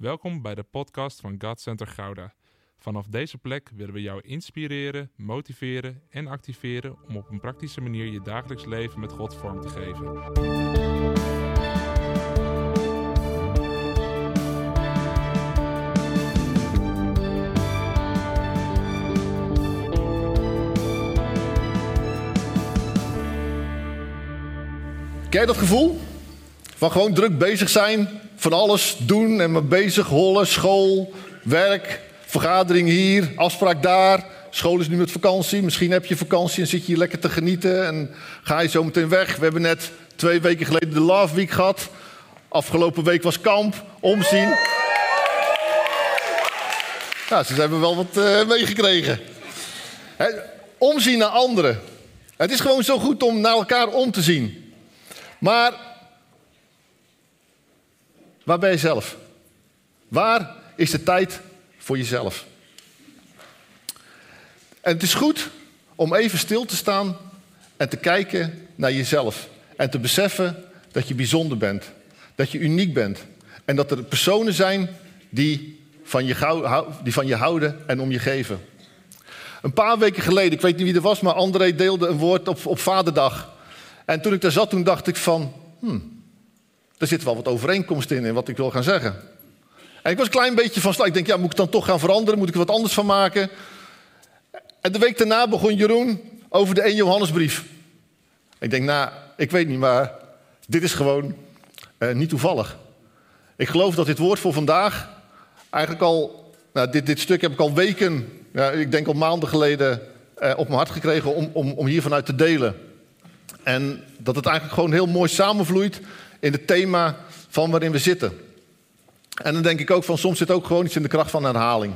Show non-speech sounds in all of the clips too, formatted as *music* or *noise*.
Welkom bij de podcast van God Center Gouda. Vanaf deze plek willen we jou inspireren, motiveren en activeren om op een praktische manier je dagelijks leven met God vorm te geven. Ken dat gevoel? Van gewoon druk bezig zijn, van alles doen en me bezig hollen, school, werk, vergadering hier, afspraak daar. School is nu met vakantie, misschien heb je vakantie en zit je hier lekker te genieten en ga je zo meteen weg. We hebben net twee weken geleden de Love Week gehad. Afgelopen week was kamp, omzien. Ja, ze hebben wel wat eh, meegekregen. Omzien naar anderen. Het is gewoon zo goed om naar elkaar om te zien. Maar waar ben je zelf? Waar is de tijd voor jezelf? En het is goed om even stil te staan en te kijken naar jezelf. En te beseffen dat je bijzonder bent. Dat je uniek bent. En dat er personen zijn die van je, die van je houden en om je geven. Een paar weken geleden, ik weet niet wie er was, maar André deelde een woord op, op Vaderdag. En toen ik daar zat, toen dacht ik van, hmm, er zit wel wat overeenkomst in, in wat ik wil gaan zeggen. En ik was een klein beetje van slag. Ik denk, ja, moet ik dan toch gaan veranderen? Moet ik er wat anders van maken? En de week daarna begon Jeroen over de 1 Johannesbrief. Ik denk, nou, ik weet niet, maar dit is gewoon eh, niet toevallig. Ik geloof dat dit woord voor vandaag eigenlijk al, nou, dit, dit stuk heb ik al weken, ik denk al maanden geleden eh, op mijn hart gekregen om, om, om hier vanuit te delen. En dat het eigenlijk gewoon heel mooi samenvloeit in het thema van waarin we zitten. En dan denk ik ook van soms zit ook gewoon iets in de kracht van herhaling.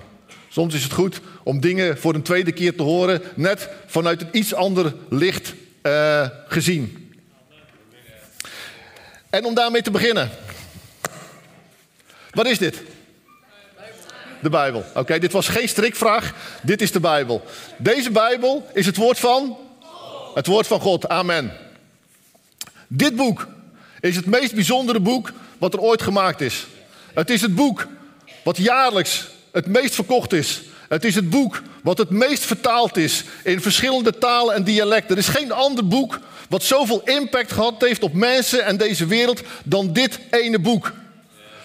Soms is het goed om dingen voor een tweede keer te horen, net vanuit een iets ander licht eh, gezien. En om daarmee te beginnen. Wat is dit? De Bijbel. Oké, dit was geen strikvraag. Dit is de Bijbel. Deze Bijbel is het woord van? Het woord van God. Amen. Dit boek is het meest bijzondere boek wat er ooit gemaakt is. Het is het boek wat jaarlijks het meest verkocht is. Het is het boek wat het meest vertaald is in verschillende talen en dialecten. Er is geen ander boek wat zoveel impact gehad heeft op mensen en deze wereld dan dit ene boek.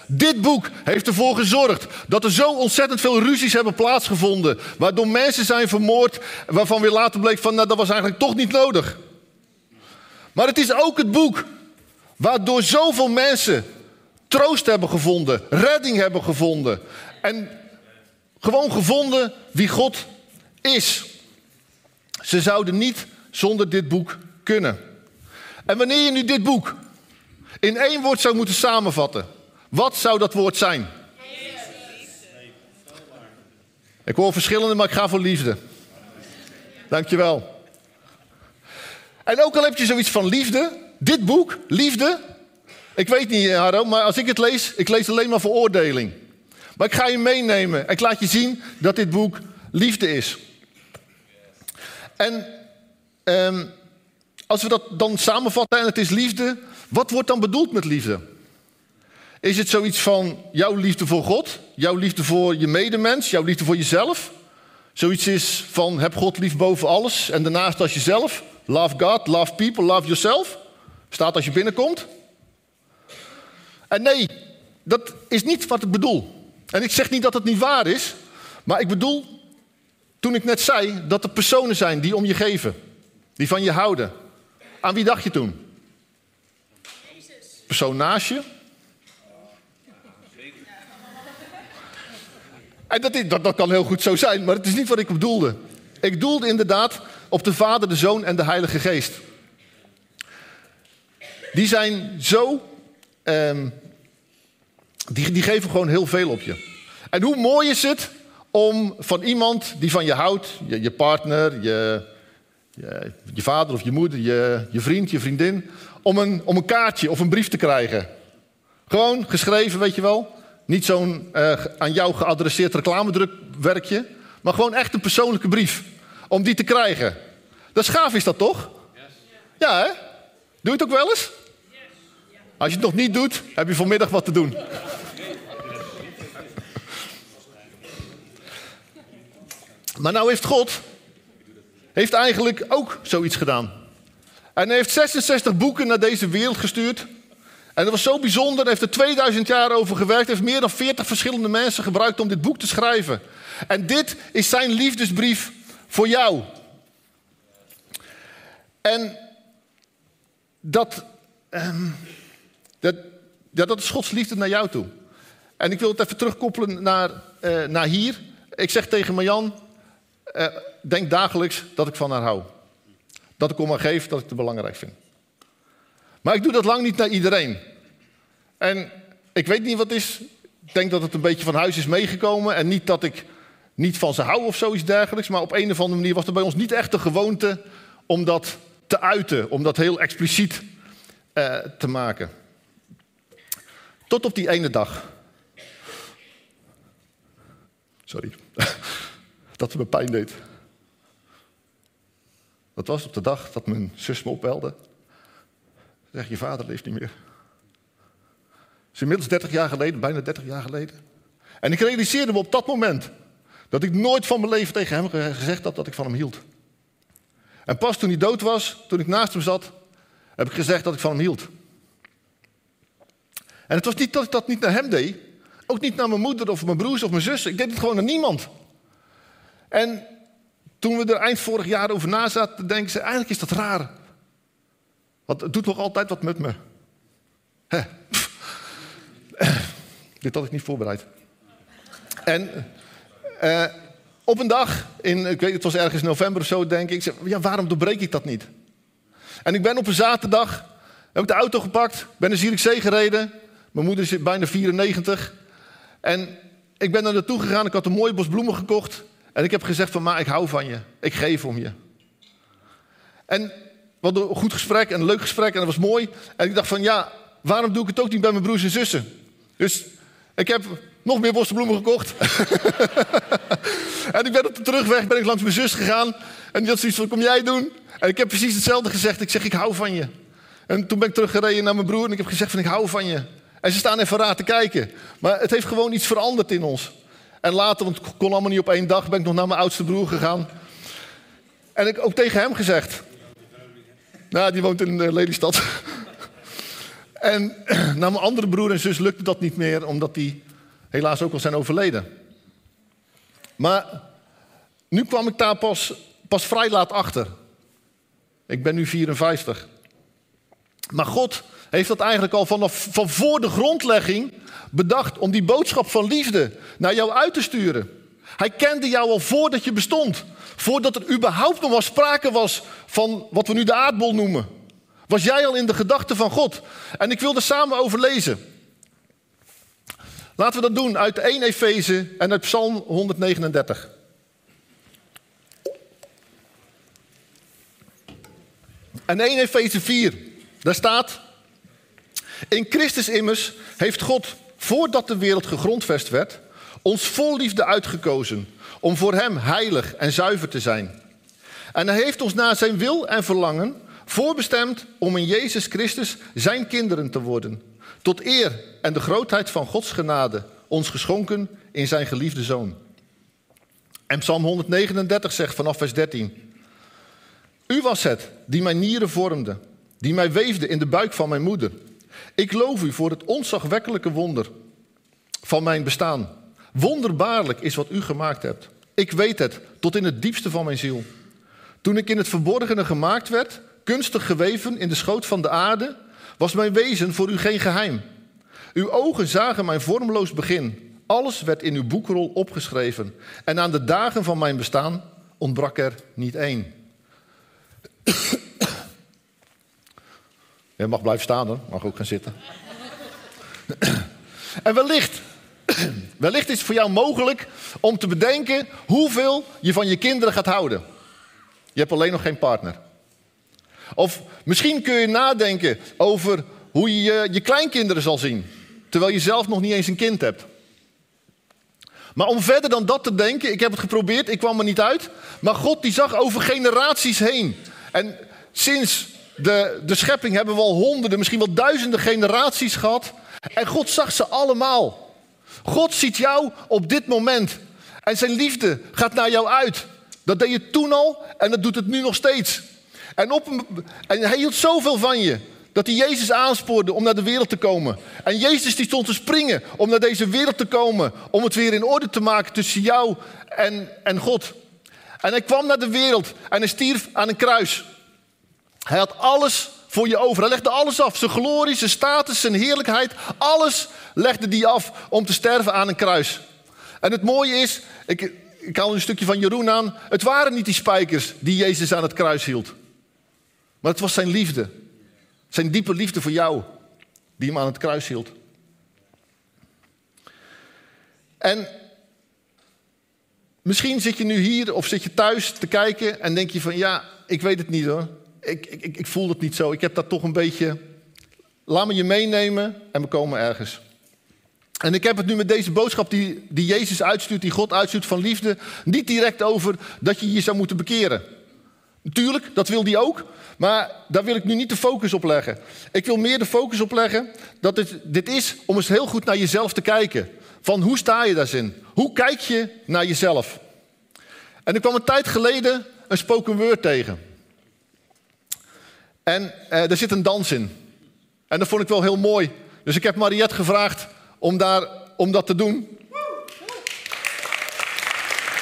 Dit boek heeft ervoor gezorgd dat er zo ontzettend veel ruzies hebben plaatsgevonden. Waardoor mensen zijn vermoord waarvan weer later bleek van nou, dat was eigenlijk toch niet nodig. Maar het is ook het boek waardoor zoveel mensen troost hebben gevonden, redding hebben gevonden. En gewoon gevonden wie God is. Ze zouden niet zonder dit boek kunnen. En wanneer je nu dit boek in één woord zou moeten samenvatten, wat zou dat woord zijn? Ik hoor verschillende, maar ik ga voor liefde. Dankjewel. En ook al heb je zoiets van liefde, dit boek, liefde. Ik weet niet, Harro, maar als ik het lees, ik lees alleen maar veroordeling. Maar ik ga je meenemen en ik laat je zien dat dit boek liefde is. En ehm, als we dat dan samenvatten en het is liefde, wat wordt dan bedoeld met liefde? Is het zoiets van jouw liefde voor God, jouw liefde voor je medemens, jouw liefde voor jezelf? Zoiets is van heb God lief boven alles en daarnaast als jezelf. Love God, love people, love yourself. Staat als je binnenkomt. En nee, dat is niet wat ik bedoel. En ik zeg niet dat het niet waar is, maar ik bedoel, toen ik net zei, dat er personen zijn die om je geven, die van je houden. Aan wie dacht je toen? Jezus. Persoon naast je? En dat, dat, dat kan heel goed zo zijn, maar het is niet wat ik bedoelde. Ik bedoelde inderdaad op de Vader, de Zoon en de Heilige Geest. Die zijn zo. ehm, die, die geven gewoon heel veel op je. En hoe mooi is het om van iemand die van je houdt, je, je partner, je, je, je vader of je moeder, je, je vriend, je vriendin, om een, om een kaartje of een brief te krijgen. Gewoon geschreven, weet je wel. Niet zo'n eh, aan jou geadresseerd reclamedrukwerkje, maar gewoon echt een persoonlijke brief. Om die te krijgen. Dat is gaaf, is dat toch? Ja, hè? Doe je het ook wel eens? Als je het nog niet doet, heb je vanmiddag wat te doen. Maar nou heeft God heeft eigenlijk ook zoiets gedaan. En hij heeft 66 boeken naar deze wereld gestuurd. En dat was zo bijzonder, hij heeft er 2000 jaar over gewerkt. Hij heeft meer dan 40 verschillende mensen gebruikt om dit boek te schrijven. En dit is zijn liefdesbrief voor jou. En dat. Ehm, dat, ja, dat is Gods liefde naar jou toe. En ik wil het even terugkoppelen naar, eh, naar hier. Ik zeg tegen Marjan, eh, denk dagelijks dat ik van haar hou. Dat ik om haar geef, dat ik het belangrijk vind. Maar ik doe dat lang niet naar iedereen. En ik weet niet wat het is. Ik denk dat het een beetje van huis is meegekomen. En niet dat ik niet van ze hou of zoiets dergelijks. Maar op een of andere manier was er bij ons niet echt de gewoonte om dat te uiten. Om dat heel expliciet eh, te maken. Tot op die ene dag. Sorry. *laughs* dat het me pijn deed. Dat was op de dag dat mijn zus me opbelde. Zeg, je vader leeft niet meer. Dat is inmiddels 30 jaar geleden, bijna 30 jaar geleden. En ik realiseerde me op dat moment dat ik nooit van mijn leven tegen hem gezegd had dat ik van hem hield. En pas toen hij dood was, toen ik naast hem zat, heb ik gezegd dat ik van hem hield. En het was niet dat ik dat niet naar hem deed. Ook niet naar mijn moeder of mijn broers of mijn zussen. Ik deed het gewoon naar niemand. En toen we er eind vorig jaar over na zaten, denken ze, eigenlijk is dat raar. Want het doet nog altijd wat met me. *laughs* Dit had ik niet voorbereid. En eh, op een dag, in, ik weet, het was ergens november of zo, denk ik, ik zeg, ja, waarom doorbreek ik dat niet? En ik ben op een zaterdag, heb ik de auto gepakt, ben naar Zierikzee gereden. Mijn moeder is bijna 94. En ik ben daar naartoe gegaan, ik had een mooie bos bloemen gekocht. En ik heb gezegd van, maar ik hou van je. Ik geef om je. En hadden een goed gesprek en een leuk gesprek en dat was mooi. En ik dacht van, ja, waarom doe ik het ook niet bij mijn broers en zussen? Dus ik heb nog meer bosbloemen gekocht. *laughs* en ik ben op de terugweg ben ik langs mijn zus gegaan. En die had zoiets van, kom jij doen? En ik heb precies hetzelfde gezegd. Ik zeg, ik hou van je. En toen ben ik teruggereden naar mijn broer en ik heb gezegd van, ik hou van je. En ze staan even raar te kijken. Maar het heeft gewoon iets veranderd in ons. En later, want het kon allemaal niet op één dag, ben ik nog naar mijn oudste broer gegaan. En ik ook tegen hem gezegd. Nou, die woont in uh, Lelystad. *laughs* en *clears throat* naar mijn andere broer en zus lukte dat niet meer, omdat die helaas ook al zijn overleden. Maar nu kwam ik daar pas, pas vrij laat achter. Ik ben nu 54. Maar God heeft dat eigenlijk al vanaf van voor de grondlegging bedacht om die boodschap van liefde naar jou uit te sturen. Hij kende jou al voordat je bestond. Voordat er überhaupt nog maar sprake was van wat we nu de aardbol noemen. Was jij al in de gedachten van God. En ik wil er samen over lezen. Laten we dat doen uit 1 Efeze en uit Psalm 139. En 1 Efeze 4, daar staat... In Christus immers heeft God, voordat de wereld gegrondvest werd, ons vol liefde uitgekozen om voor Hem heilig en zuiver te zijn. En Hij heeft ons naar Zijn wil en verlangen voorbestemd om in Jezus Christus Zijn kinderen te worden. Tot eer en de grootheid van Gods genade, ons geschonken in Zijn geliefde Zoon. En Psalm 139 zegt vanaf vers 13. U was het die mijn nieren vormde, die mij weefde in de buik van mijn moeder. Ik loof u voor het onzagwekkelijke wonder van mijn bestaan. Wonderbaarlijk is wat u gemaakt hebt. Ik weet het tot in het diepste van mijn ziel. Toen ik in het verborgene gemaakt werd, kunstig geweven in de schoot van de aarde, was mijn wezen voor u geen geheim. Uw ogen zagen mijn vormloos begin. Alles werd in uw boekrol opgeschreven. En aan de dagen van mijn bestaan ontbrak er niet één. Je mag blijven staan hoor, mag ook gaan zitten. *clears throat* en wellicht, *clears throat* wellicht is het voor jou mogelijk om te bedenken hoeveel je van je kinderen gaat houden. Je hebt alleen nog geen partner. Of misschien kun je nadenken over hoe je je kleinkinderen zal zien, terwijl je zelf nog niet eens een kind hebt. Maar om verder dan dat te denken, ik heb het geprobeerd, ik kwam er niet uit. Maar God die zag over generaties heen. En sinds de, de schepping hebben we al honderden, misschien wel duizenden generaties gehad. En God zag ze allemaal. God ziet jou op dit moment. En zijn liefde gaat naar jou uit. Dat deed je toen al en dat doet het nu nog steeds. En, op en hij hield zoveel van je dat hij Jezus aanspoorde om naar de wereld te komen. En Jezus die stond te springen om naar deze wereld te komen. Om het weer in orde te maken tussen jou en, en God. En hij kwam naar de wereld en hij stierf aan een kruis. Hij had alles voor je over. Hij legde alles af. Zijn glorie, zijn status, zijn heerlijkheid. Alles legde hij af om te sterven aan een kruis. En het mooie is, ik, ik haal een stukje van Jeroen aan. Het waren niet die spijkers die Jezus aan het kruis hield. Maar het was zijn liefde. Zijn diepe liefde voor jou, die hem aan het kruis hield. En misschien zit je nu hier of zit je thuis te kijken en denk je van ja, ik weet het niet hoor. Ik, ik, ik voel het niet zo. Ik heb dat toch een beetje. Laat me je meenemen en we komen ergens. En ik heb het nu met deze boodschap die, die Jezus uitstuurt, die God uitstuurt van liefde, niet direct over dat je je zou moeten bekeren. Natuurlijk, dat wil die ook. Maar daar wil ik nu niet de focus op leggen. Ik wil meer de focus op leggen dat dit, dit is om eens heel goed naar jezelf te kijken. Van hoe sta je daarin? Hoe kijk je naar jezelf? En ik kwam een tijd geleden een spoken word tegen. En eh, daar zit een dans in. En dat vond ik wel heel mooi. Dus ik heb Mariette gevraagd om, daar, om dat te doen.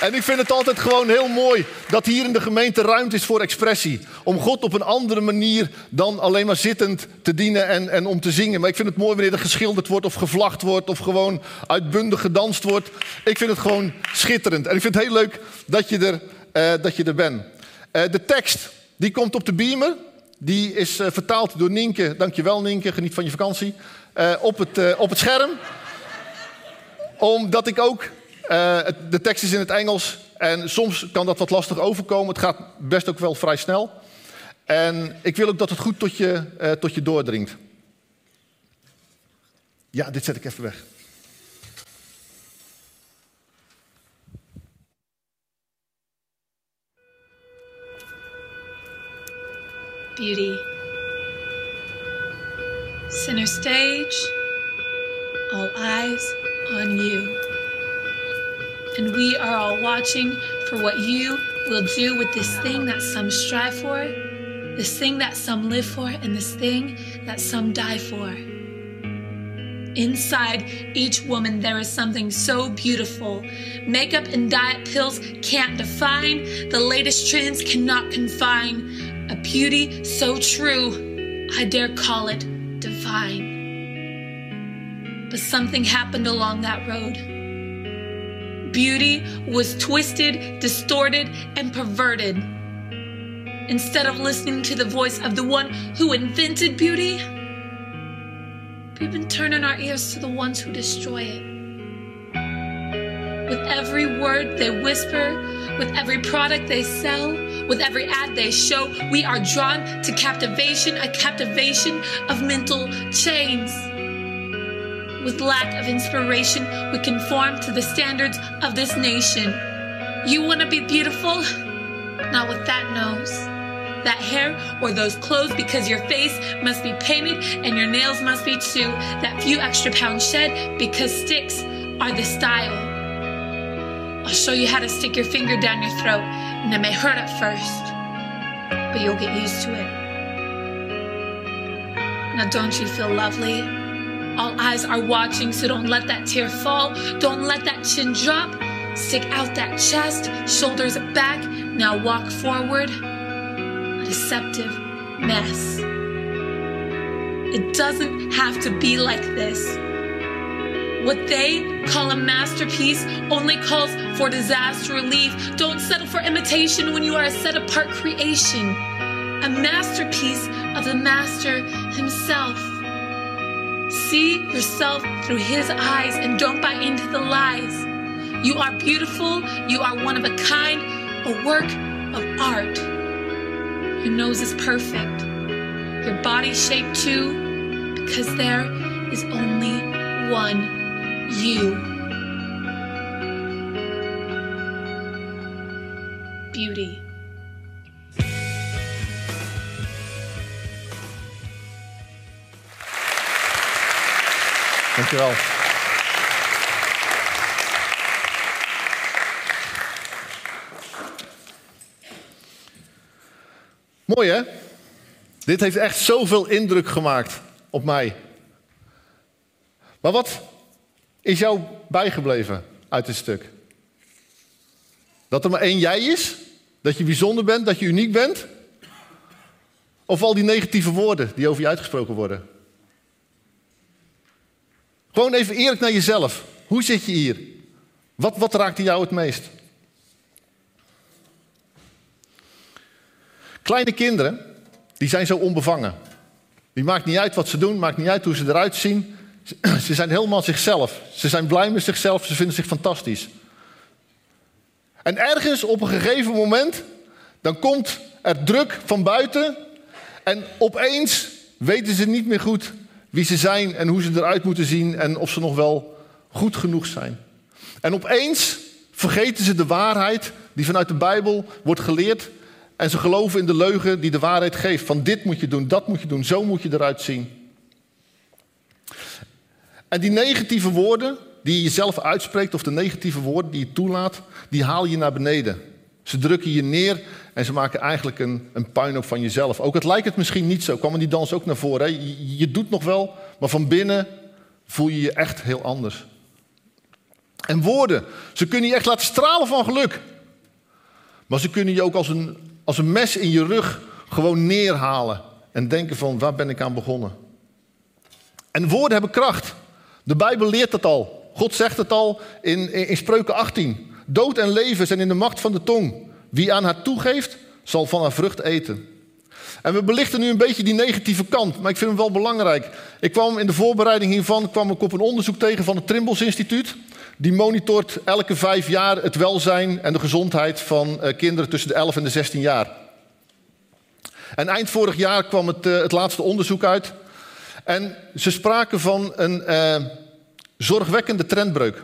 En ik vind het altijd gewoon heel mooi dat hier in de gemeente ruimte is voor expressie. Om God op een andere manier dan alleen maar zittend te dienen en, en om te zingen. Maar ik vind het mooi wanneer er geschilderd wordt of gevlacht wordt of gewoon uitbundig gedanst wordt. Ik vind het gewoon schitterend. En ik vind het heel leuk dat je er, uh, dat je er bent. Uh, de tekst, die komt op de beamer. Die is uh, vertaald door Nienke. Dankjewel Nienke, geniet van je vakantie. op, het, op het scherm. Omdat ik ook de tekst is in het Engels en soms kan dat wat lastig overkomen. Het gaat best ook wel vrij snel. En ik wil ook dat het goed tot je, tot je doordringt. Ja, dit zet ik even weg. Beauty. Center stage. All eyes on you. And we are all watching for what you will do with this thing that some strive for, this thing that some live for, and this thing that some die for. Inside each woman, there is something so beautiful. Makeup and diet pills can't define, the latest trends cannot confine. A beauty so true, I dare call it divine. But something happened along that road beauty was twisted, distorted, and perverted. Instead of listening to the voice of the one who invented beauty, we've been turning our ears to the ones who destroy it. With every word they whisper, with every product they sell, with every ad they show, we are drawn to captivation, a captivation of mental chains. With lack of inspiration, we conform to the standards of this nation. You want to be beautiful? Not with that nose, that hair, or those clothes because your face must be painted and your nails must be too. That few extra pounds shed because sticks are the style. I'll show you how to stick your finger down your throat, and it may hurt at first, but you'll get used to it. Now, don't you feel lovely? All eyes are watching, so don't let that tear fall. Don't let that chin drop. Stick out that chest, shoulders back. Now walk forward. A deceptive mess. It doesn't have to be like this. What they call a masterpiece only calls for disaster relief. Don't settle for imitation when you are a set apart creation, a masterpiece of the Master Himself. See yourself through His eyes and don't buy into the lies. You are beautiful, you are one of a kind, a work of art. Your nose is perfect, your body shape too, because there is only one you. Beauty. Dankjewel. Mooi hè? Dit heeft echt zoveel indruk gemaakt op mij. Maar wat is jou bijgebleven uit dit stuk? Dat er maar één jij is? Dat je bijzonder bent, dat je uniek bent? Of al die negatieve woorden die over je uitgesproken worden? Gewoon even eerlijk naar jezelf. Hoe zit je hier? Wat, wat raakt jou het meest? Kleine kinderen, die zijn zo onbevangen. Die maakt niet uit wat ze doen, maakt niet uit hoe ze eruit zien. *clears throat* Ze zijn helemaal zichzelf. Ze zijn blij met zichzelf, ze vinden zich fantastisch. En ergens op een gegeven moment, dan komt er druk van buiten. En opeens weten ze niet meer goed wie ze zijn en hoe ze eruit moeten zien en of ze nog wel goed genoeg zijn. En opeens vergeten ze de waarheid die vanuit de Bijbel wordt geleerd. En ze geloven in de leugen die de waarheid geeft. Van dit moet je doen, dat moet je doen, zo moet je eruit zien. En die negatieve woorden die je jezelf uitspreekt, of de negatieve woorden die je toelaat, die haal je naar beneden. Ze drukken je neer en ze maken eigenlijk een, een puinhoop van jezelf. Ook het lijkt het misschien niet zo, kwam in die dans ook naar voren. Je, je doet nog wel, maar van binnen voel je je echt heel anders. En woorden, ze kunnen je echt laten stralen van geluk. Maar ze kunnen je ook als een, als een mes in je rug gewoon neerhalen. En denken van, waar ben ik aan begonnen? En woorden hebben kracht. De Bijbel leert dat al. God zegt het al in, in, Spreuken 18. Dood en leven zijn in de macht van de tong. Wie aan haar toegeeft, zal van haar vrucht eten. En we belichten nu een beetje die negatieve kant, maar ik vind hem wel belangrijk. Ik kwam in de voorbereiding hiervan kwam ik op een onderzoek tegen van het Trimbos Instituut. Die monitort elke vijf jaar het welzijn en de gezondheid van uh, kinderen tussen de 11 en de 16 jaar. En eind vorig jaar kwam het, uh, het laatste onderzoek uit. En ze spraken van een uh, zorgwekkende trendbreuk.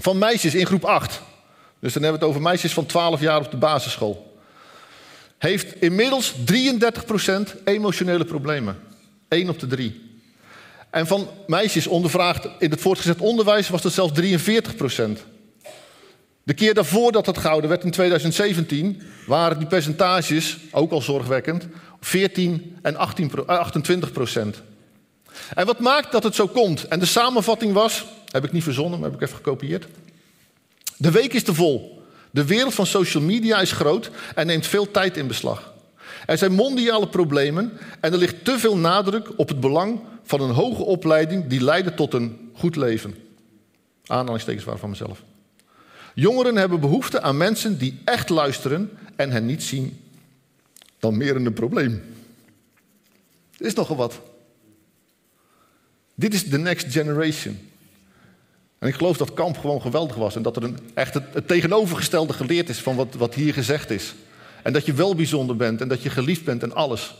Van meisjes in groep 8. Dus dan hebben we het over meisjes van 12 jaar op de basisschool. Heeft inmiddels 33% emotionele problemen. 1 op de 3. En van meisjes ondervraagd in het voortgezet onderwijs was dat zelfs 43 De keer daarvoor dat het gouden werd in 2017, waren die percentages, ook al zorgwekkend, 14 en 18, 28 procent. En wat maakt dat het zo komt? En de samenvatting was, heb ik niet verzonnen, maar heb ik even gekopieerd. De week is te vol. De wereld van social media is groot en neemt veel tijd in beslag. Er zijn mondiale problemen en er ligt te veel nadruk op het belang van een hoge opleiding die leidt tot een goed leven. Aanhalingstekens waren van mezelf. Jongeren hebben behoefte aan mensen die echt luisteren en hen niet zien dan meer een probleem. Er is nogal wat. Dit is de next generation. En ik geloof dat Kamp gewoon geweldig was en dat er een, echt het, het tegenovergestelde geleerd is van wat, wat hier gezegd is. En dat je wel bijzonder bent en dat je geliefd bent en alles.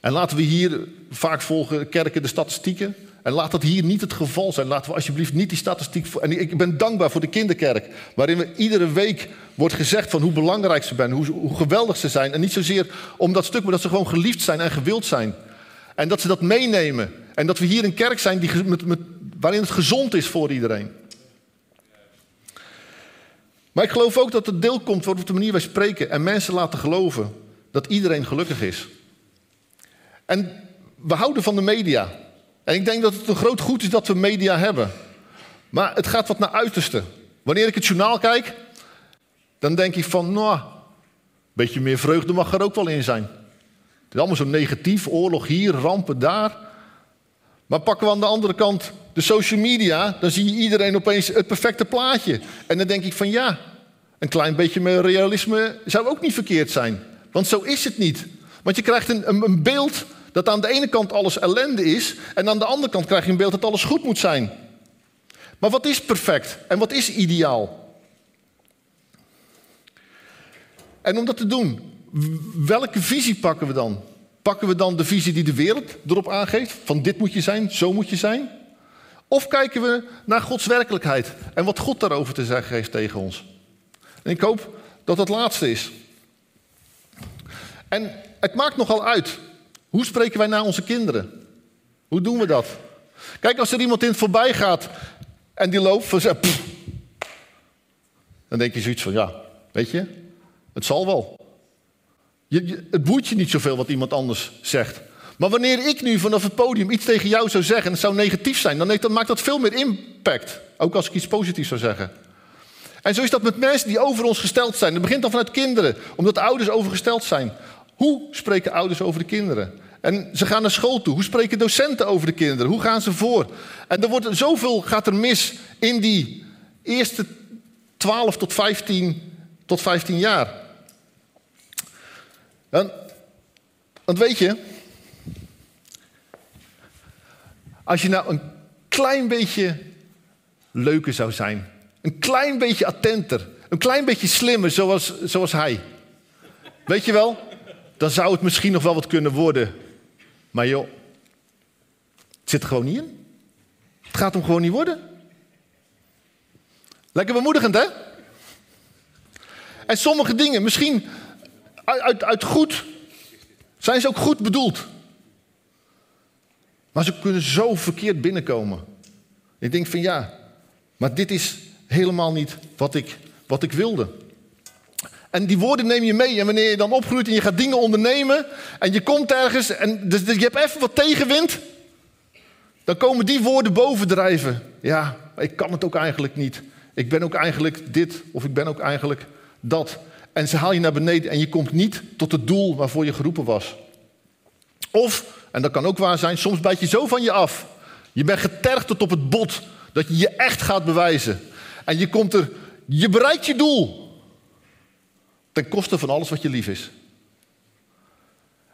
En laten we hier, vaak volgen kerken de statistieken. En laat dat hier niet het geval zijn. Laten we alsjeblieft niet die statistiek. En ik ben dankbaar voor de kinderkerk. Waarin we iedere week wordt gezegd van hoe belangrijk ze zijn. Hoe, hoe geweldig ze zijn. En niet zozeer om dat stuk, maar dat ze gewoon geliefd zijn en gewild zijn. En dat ze dat meenemen. En dat we hier een kerk zijn die, met, waarin het gezond is voor iedereen. Maar ik geloof ook dat het deel komt op de manier wij spreken en mensen laten geloven dat iedereen gelukkig is. En we houden van de media. En ik denk dat het een groot goed is dat we media hebben. Maar het gaat wat naar uiterste. Wanneer ik het journaal kijk, dan denk ik van, nou, een beetje meer vreugde mag er ook wel in zijn. Het is allemaal zo negatief, oorlog hier, rampen daar. Maar pakken we aan de andere kant de social media, dan zie je iedereen opeens het perfecte plaatje. En dan denk ik van ja, een klein beetje meer realisme zou ook niet verkeerd zijn. Want zo is het niet. Want je krijgt een, een, een beeld dat aan de ene kant alles ellende is en aan de andere kant krijg je een beeld dat alles goed moet zijn. Maar wat is perfect en wat is ideaal? En om dat te doen, welke visie pakken we dan? Pakken we dan de visie die de wereld erop aangeeft? Van dit moet je zijn, zo moet je zijn? Of kijken we naar Gods werkelijkheid en wat God daarover te zeggen heeft tegen ons? En ik hoop dat dat laatste is. En het maakt nogal uit hoe spreken wij naar onze kinderen? Hoe doen we dat? Kijk, als er iemand in het voorbij gaat en die loopt van pff, dan denk je zoiets van, ja, weet je, het zal wel. Je, het boeit je niet zoveel wat iemand anders zegt. Maar wanneer ik nu vanaf het podium iets tegen jou zou zeggen en het zou negatief zijn, dan, dan maakt dat veel meer impact. Ook als ik iets positiefs zou zeggen. En zo is dat met mensen die over ons gesteld zijn. Dat begint al vanuit kinderen, omdat ouders overgesteld zijn. Hoe spreken ouders over de kinderen? En ze gaan naar school toe. Hoe spreken docenten over de kinderen? Hoe gaan ze voor? En er wordt zoveel gaat er mis in die eerste 12 tot 15, tot 15 jaar. En, want weet je, als je nou een klein beetje leuker zou zijn, een klein beetje attenter, een klein beetje slimmer zoals, zoals hij, weet je wel, dan zou het misschien nog wel wat kunnen worden. Maar joh, het zit er gewoon niet in. Het gaat hem gewoon niet worden. Lekker bemoedigend, hè? En sommige dingen, misschien uit, uit, uit goed, zijn ze ook goed bedoeld. Maar ze kunnen zo verkeerd binnenkomen. Ik denk van ja, maar dit is helemaal niet wat ik, wat ik wilde. En die woorden neem je mee. En wanneer je dan opgroeit en je gaat dingen ondernemen. En je komt ergens en dus, dus je hebt even wat tegenwind. Dan komen die woorden bovendrijven. Ja, ik kan het ook eigenlijk niet. Ik ben ook eigenlijk dit of ik ben ook eigenlijk dat. En ze haal je naar beneden en je komt niet tot het doel waarvoor je geroepen was. Of, en dat kan ook waar zijn, soms bijt je zo van je af. Je bent getergd tot op het bot dat je je echt gaat bewijzen. En je komt er, je bereikt je doel. Ten koste van alles wat je lief is.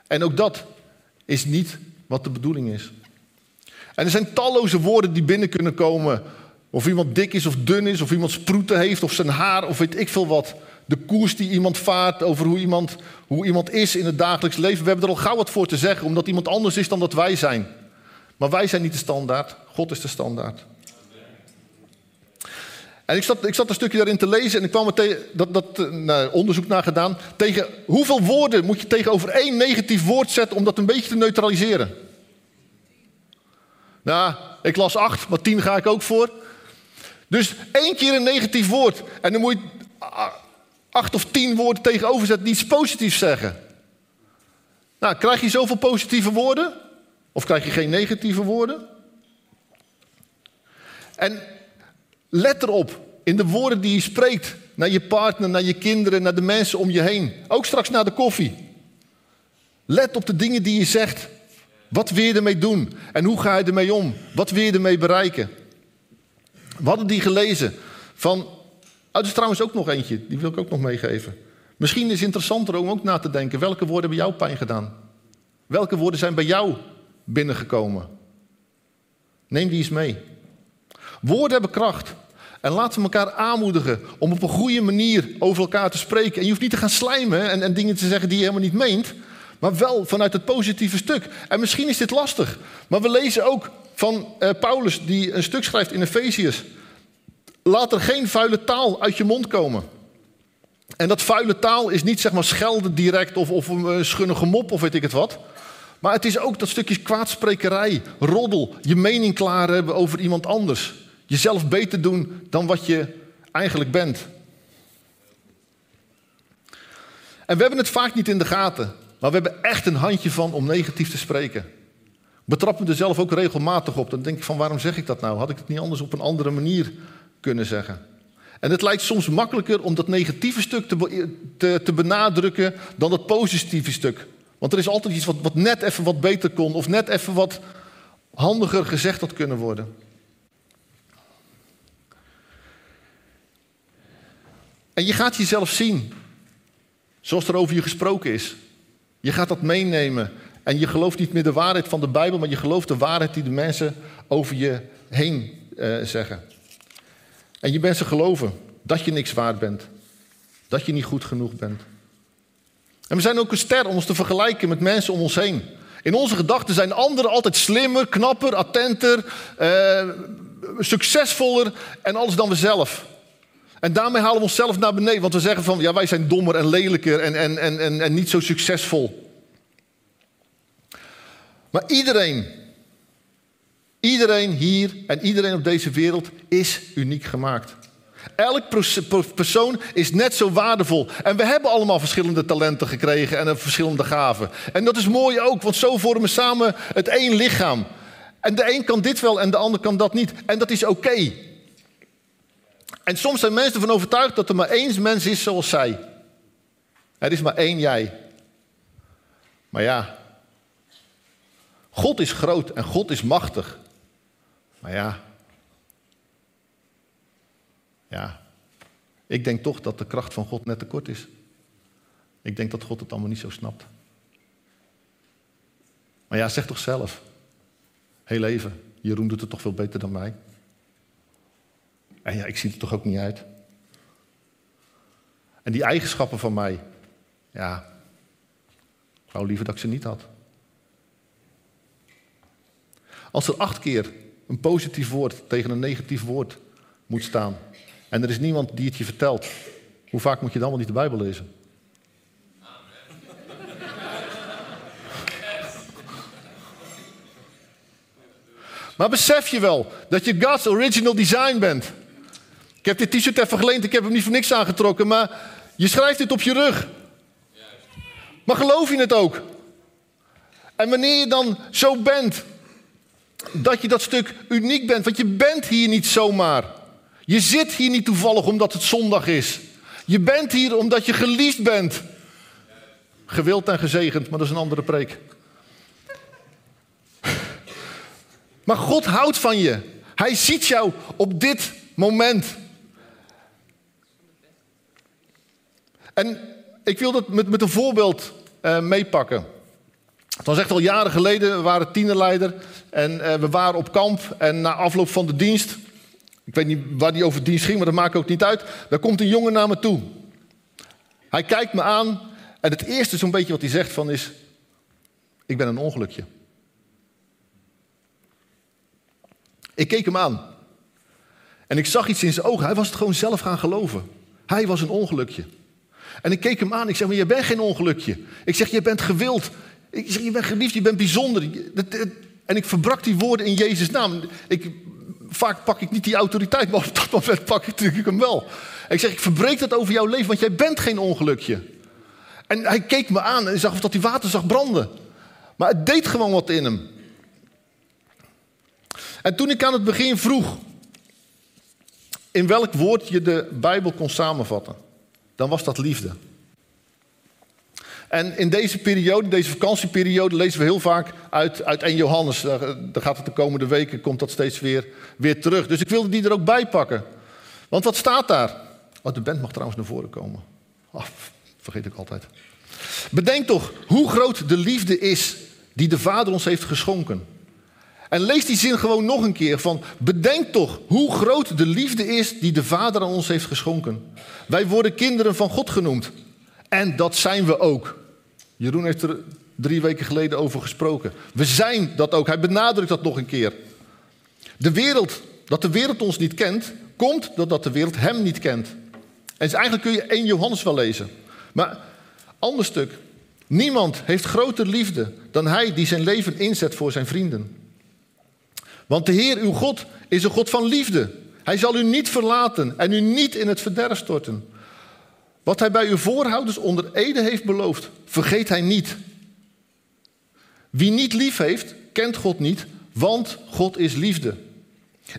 En ook dat is niet wat de bedoeling is. En er zijn talloze woorden die binnen kunnen komen. Of iemand dik is of dun is, of iemand sproeten heeft, of zijn haar, of weet ik veel wat. De koers die iemand vaart over hoe iemand, hoe iemand is in het dagelijks leven. We hebben er al gauw wat voor te zeggen, omdat iemand anders is dan dat wij zijn. Maar wij zijn niet de standaard, God is de standaard. En ik zat, ik zat een stukje daarin te lezen en ik kwam er dat, dat eh, nou, onderzoek naar gedaan. Tegen hoeveel woorden moet je tegenover één negatief woord zetten om dat een beetje te neutraliseren? Nou, ik las acht, maar tien ga ik ook voor. Dus één keer een negatief woord. En dan moet je acht of tien woorden tegenover zetten die iets positiefs zeggen. Nou, krijg je zoveel positieve woorden? Of krijg je geen negatieve woorden? En let erop, in de woorden die je spreekt, naar je partner, naar je kinderen, naar de mensen om je heen. Ook straks na de koffie. Let op de dingen die je zegt. Wat wil je ermee doen? En hoe ga je ermee om? Wat wil je ermee bereiken? We hadden die gelezen van. Oh, er is trouwens ook nog eentje, die wil ik ook nog meegeven. Misschien is het interessanter om ook na te denken: welke woorden hebben jou pijn gedaan? Welke woorden zijn bij jou binnengekomen? Neem die eens mee. Woorden hebben kracht. En laten we elkaar aanmoedigen om op een goede manier over elkaar te spreken. En je hoeft niet te gaan slijmen en, en dingen te zeggen die je helemaal niet meent. Maar wel vanuit het positieve stuk. En misschien is dit lastig. Maar we lezen ook van eh, Paulus die een stuk schrijft in Efeziërs. Laat er geen vuile taal uit je mond komen. En dat vuile taal is niet zeg maar schelden direct of, of een schunnige mop of weet ik het wat. Maar het is ook dat stukje kwaadsprekerij, roddel, je mening klaar hebben over iemand anders. Jezelf beter doen dan wat je eigenlijk bent. En we hebben het vaak niet in de gaten, maar we hebben echt een handje van om negatief te spreken. Betrap me er zelf ook regelmatig op. Dan denk ik van waarom zeg ik dat nou? Had ik het niet anders op een andere manier kunnen zeggen? En het lijkt soms makkelijker om dat negatieve stuk te, te, benadrukken dan dat positieve stuk. Want er is altijd iets wat net even wat beter kon of net even wat handiger gezegd had kunnen worden. En je gaat jezelf zien, zoals er over je gesproken is. Je gaat dat meenemen en je gelooft niet meer de waarheid van de Bijbel, maar je gelooft de waarheid die de mensen over je heen uh, zeggen. En je ze geloven dat je niks waard bent, dat je niet goed genoeg bent. En we zijn ook een ster om ons te vergelijken met mensen om ons heen. In onze gedachten zijn anderen altijd slimmer, knapper, attenter, uh, succesvoller en alles dan we zelf. En daarmee halen we onszelf naar beneden, want we zeggen van ja, wij zijn dommer en lelijker en, en, en, en, en niet zo succesvol. Maar iedereen, iedereen hier en iedereen op deze wereld is uniek gemaakt. Elk persoon is net zo waardevol. En we hebben allemaal verschillende talenten gekregen en verschillende gaven. En dat is mooi ook, want zo vormen we samen het één lichaam. En de een kan dit wel en de ander kan dat niet. En dat is oké. En soms zijn mensen ervan overtuigd dat er maar één mens is zoals zij. Er is maar één jij. Maar ja, God is groot en God is machtig. Maar ja, ja, ik denk toch dat de kracht van God net te kort is. Ik denk dat God het allemaal niet zo snapt. Maar ja, zeg toch zelf. Heel even, Jeroen doet het toch veel beter dan mij. En ja, ik zie er toch ook niet uit. En die eigenschappen van mij, ja, ik wou liever dat ik ze niet had. Als er acht keer een positief woord tegen een negatief woord moet staan, en er is niemand die het je vertelt, hoe vaak moet je dan wel niet de Bijbel lezen? Maar besef je wel dat je God's original design bent? Heb dit t-shirt even geleend, ik heb hem niet voor niks aangetrokken, maar je schrijft dit op je rug. Maar geloof je het ook? En wanneer je dan zo bent, dat je dat stuk uniek bent, want je bent hier niet zomaar. Je zit hier niet toevallig omdat het zondag is. Je bent hier omdat je geliefd bent. Gewild en gezegend, maar dat is een andere preek. Maar God houdt van je. Hij ziet jou op dit moment. En ik wil dat met, met een voorbeeld uh, meepakken. Het was echt al jaren geleden, we waren tienerleider en uh, we waren op kamp. En na afloop van de dienst, ik weet niet waar die over dienst ging, maar dat maakt ook niet uit. Daar komt een jongen naar me toe. Hij kijkt me aan en het eerste zo'n beetje wat hij zegt van is, ik ben een ongelukje. Ik keek hem aan. En ik zag iets in zijn ogen. Hij was het gewoon zelf gaan geloven. Hij was een ongelukje. En ik keek hem aan. Ik zeg, maar je bent geen ongelukje. Ik zeg, je bent gewild. Ik zeg, je bent geliefd, je bent bijzonder. En ik verbrak die woorden in Jezus' naam. Ik, vaak pak ik niet die autoriteit, maar op dat moment pak ik natuurlijk hem wel. ik zeg, ik verbreek dat over jouw leven, want jij bent geen ongelukje. En hij keek me aan en zag of dat hij water zag branden. Maar het deed gewoon wat in hem. En toen ik aan het begin vroeg in welk woord je de Bijbel kon samenvatten, dan was dat liefde. En in deze periode, deze vakantieperiode, lezen we heel vaak uit, uit 1 Johannes. Daar, gaat het de komende weken, komt dat steeds weer, weer terug. Dus ik wilde die er ook bij pakken. Want wat staat daar? Oh, de band mag trouwens naar voren komen. Oh, vergeet ik altijd. Bedenk toch hoe groot de liefde is die de Vader ons heeft geschonken. En lees die zin gewoon nog een keer van bedenk toch hoe groot de liefde is die de Vader aan ons heeft geschonken. Wij worden kinderen van God genoemd. En dat zijn we ook. Jeroen heeft er drie weken geleden over gesproken. We zijn dat ook. Hij benadrukt dat nog een keer. De wereld, dat de wereld ons niet kent, komt doordat de wereld hem niet kent. En eigenlijk kun je 1 Johannes wel lezen. Maar ander stuk. Niemand heeft groter liefde dan hij die zijn leven inzet voor zijn vrienden. Want de Heer, uw God, is een God van liefde. Hij zal u niet verlaten en u niet in het verderf storten. Wat hij bij uw voorouders onder Ede heeft beloofd, vergeet hij niet. Wie niet lief heeft, kent God niet, want God is liefde.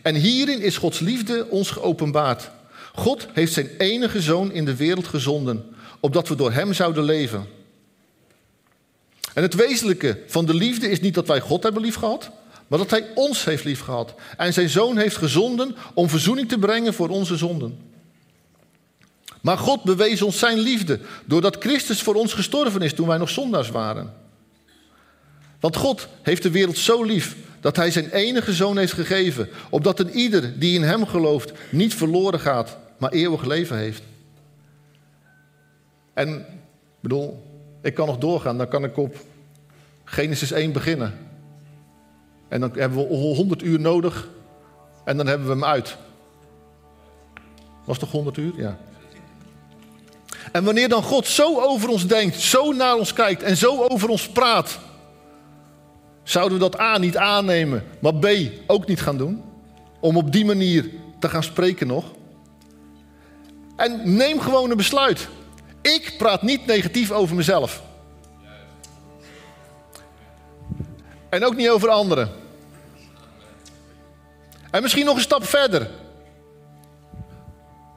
En hierin is Gods liefde ons geopenbaard. God heeft zijn enige zoon in de wereld gezonden, opdat we door hem zouden leven. En het wezenlijke van de liefde is niet dat wij God hebben liefgehad, maar dat hij ons heeft liefgehad en zijn zoon heeft gezonden om verzoening te brengen voor onze zonden. Maar God bewees ons zijn liefde doordat Christus voor ons gestorven is toen wij nog zondaars waren. Want God heeft de wereld zo lief dat hij zijn enige zoon heeft gegeven, opdat een ieder die in hem gelooft niet verloren gaat, maar eeuwig leven heeft. En bedoel, ik kan nog doorgaan, dan kan ik op Genesis 1 beginnen. En dan hebben we 100 uur nodig en dan hebben we hem uit. Was toch 100 uur? Ja. En wanneer dan God zo over ons denkt, zo naar ons kijkt en zo over ons praat, zouden we dat A niet aannemen, maar B ook niet gaan doen? Om op die manier te gaan spreken nog? En neem gewoon een besluit. Ik praat niet negatief over mezelf. En ook niet over anderen. En misschien nog een stap verder.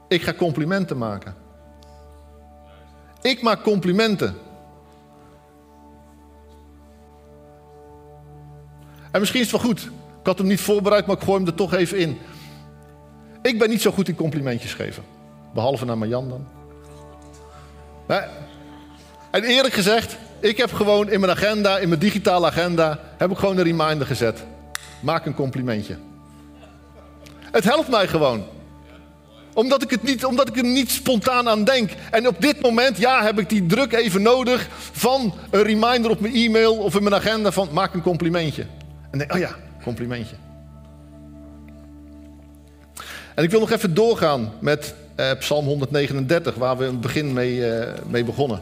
Ik ga complimenten maken. Ik maak complimenten. En misschien is het wel goed. Ik had hem niet voorbereid, maar ik gooi hem er toch even in. Ik ben niet zo goed in complimentjes geven. Behalve naar Marjan dan. En eerlijk gezegd, ik heb gewoon in mijn agenda, in mijn digitale agenda, heb ik gewoon een reminder gezet. Maak een complimentje. Het helpt mij gewoon. Omdat ik, het niet, omdat ik er niet spontaan aan denk. En op dit moment, ja, heb ik die druk even nodig van een reminder op mijn e-mail of in mijn agenda van maak een complimentje. En denk, oh ja, complimentje. En ik wil nog even doorgaan met eh, Psalm 139, waar we in het begin mee, eh, mee begonnen.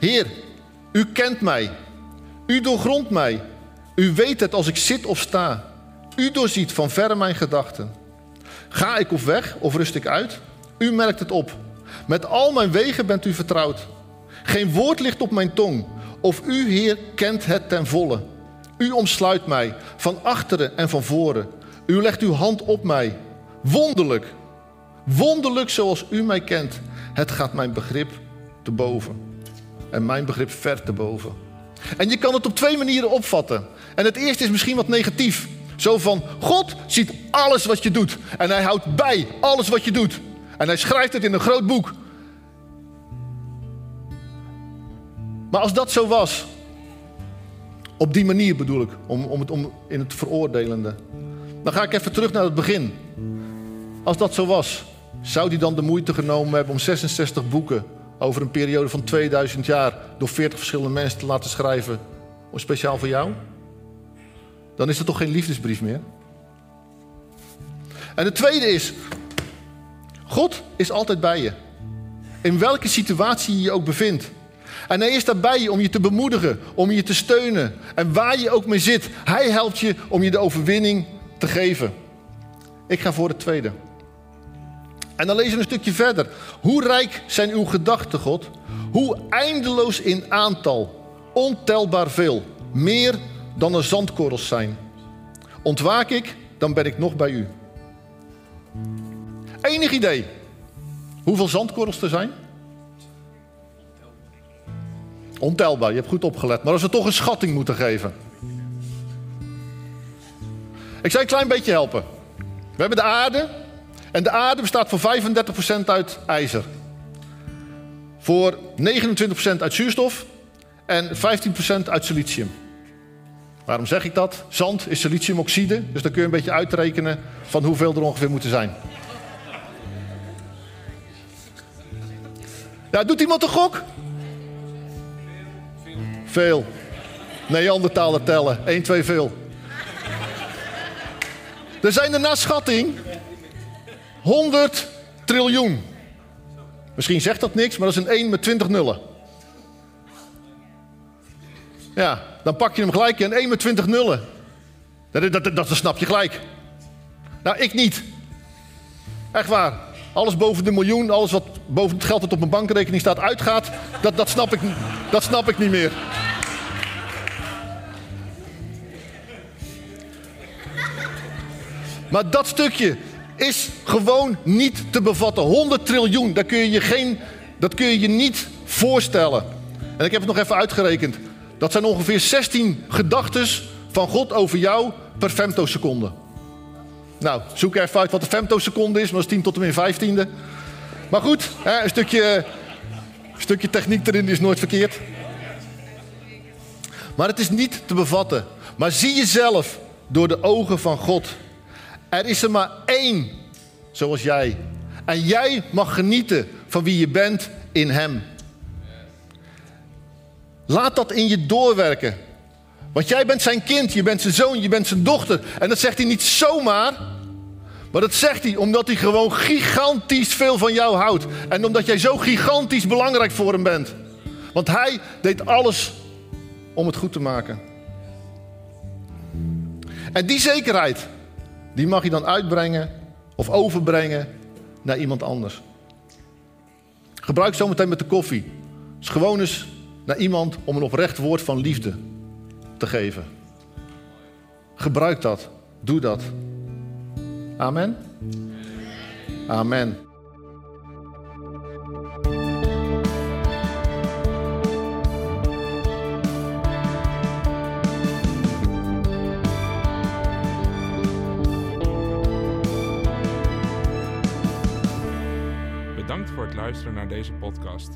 Heer, u kent mij. U doorgrondt mij. U weet het als ik zit of sta. U doorziet van verre mijn gedachten. Ga ik op weg of rust ik uit? U merkt het op. Met al mijn wegen bent u vertrouwd. Geen woord ligt op mijn tong. Of u, Heer, kent het ten volle. U omsluit mij van achteren en van voren. U legt uw hand op mij. Wonderlijk. Wonderlijk zoals u mij kent. Het gaat mijn begrip te boven. En mijn begrip ver te boven. En je kan het op twee manieren opvatten. En het eerste is misschien wat negatief. Zo van, God ziet alles wat je doet. En hij houdt bij alles wat je doet. En hij schrijft het in een groot boek. Maar als dat zo was, op die manier bedoel ik, om, om, het, om in het veroordelende. Dan ga ik even terug naar het begin. Als dat zo was, zou hij dan de moeite genomen hebben om 66 boeken over een periode van 2000 jaar door 40 verschillende mensen te laten schrijven, speciaal voor jou? Dan is het toch geen liefdesbrief meer? En het tweede is, God is altijd bij je. In welke situatie je je ook bevindt. En hij is daarbij je om je te bemoedigen, om je te steunen. En waar je ook mee zit, hij helpt je om je de overwinning te geven. Ik ga voor het tweede. En dan lezen we een stukje verder. Hoe rijk zijn uw gedachten, God? Hoe eindeloos in aantal, ontelbaar veel, meer dan er zandkorrels zijn. Ontwaak ik, dan ben ik nog bij u. Enig idee hoeveel zandkorrels er zijn? Ontelbaar, je hebt goed opgelet. Maar als we toch een schatting moeten geven. Ik zal een klein beetje helpen. We hebben de aarde. En de aarde bestaat voor 35% uit ijzer. Voor 29% uit zuurstof. En 15% uit silicium. Waarom zeg ik dat? Zand is siliciumoxide. Dus dan kun je een beetje uitrekenen van hoeveel er ongeveer moeten zijn. Ja, doet iemand een gok? Veel. Neandertaler tellen. 1, 2, veel. Er zijn er naar schatting 100 triljoen. Misschien zegt dat niks, maar dat is een 1 met 20 nullen. Ja, dan pak je hem gelijk in 1 met 20 nullen. Dat, dat, dat, dat snap je gelijk. Nou, ik niet. Echt waar. Alles boven de miljoen, alles wat boven het geld dat op mijn bankrekening staat uitgaat, dat, dat, snap, ik, dat snap ik niet meer. Maar dat stukje is gewoon niet te bevatten. 100 triljoen, kun je je, geen, dat kun je je niet voorstellen. En ik heb het nog even uitgerekend. Dat zijn ongeveer 16 gedachten van God over jou per femtoseconde. Nou, zoek even uit wat de femtoseconde is, maar dat is 10 tot en met 15e. Maar goed, een, stukje, een stukje techniek erin is nooit verkeerd. Maar het is niet te bevatten. Maar zie jezelf door de ogen van God. Er is er maar één, zoals jij. En jij mag genieten van wie je bent in Hem. Laat dat in je doorwerken. Want jij bent zijn kind, je bent zijn zoon, je bent zijn dochter. En dat zegt hij niet zomaar. Maar dat zegt hij omdat hij gewoon gigantisch veel van jou houdt. En omdat jij zo gigantisch belangrijk voor hem bent. Want hij deed alles om het goed te maken. En die zekerheid, die mag je dan uitbrengen of overbrengen naar iemand anders. Gebruik zometeen met de koffie. Dus gewoon eens naar iemand om een oprecht woord van liefde te geven. Gebruik dat. Doe dat. Amen. Amen. Bedankt voor het luisteren naar deze podcast.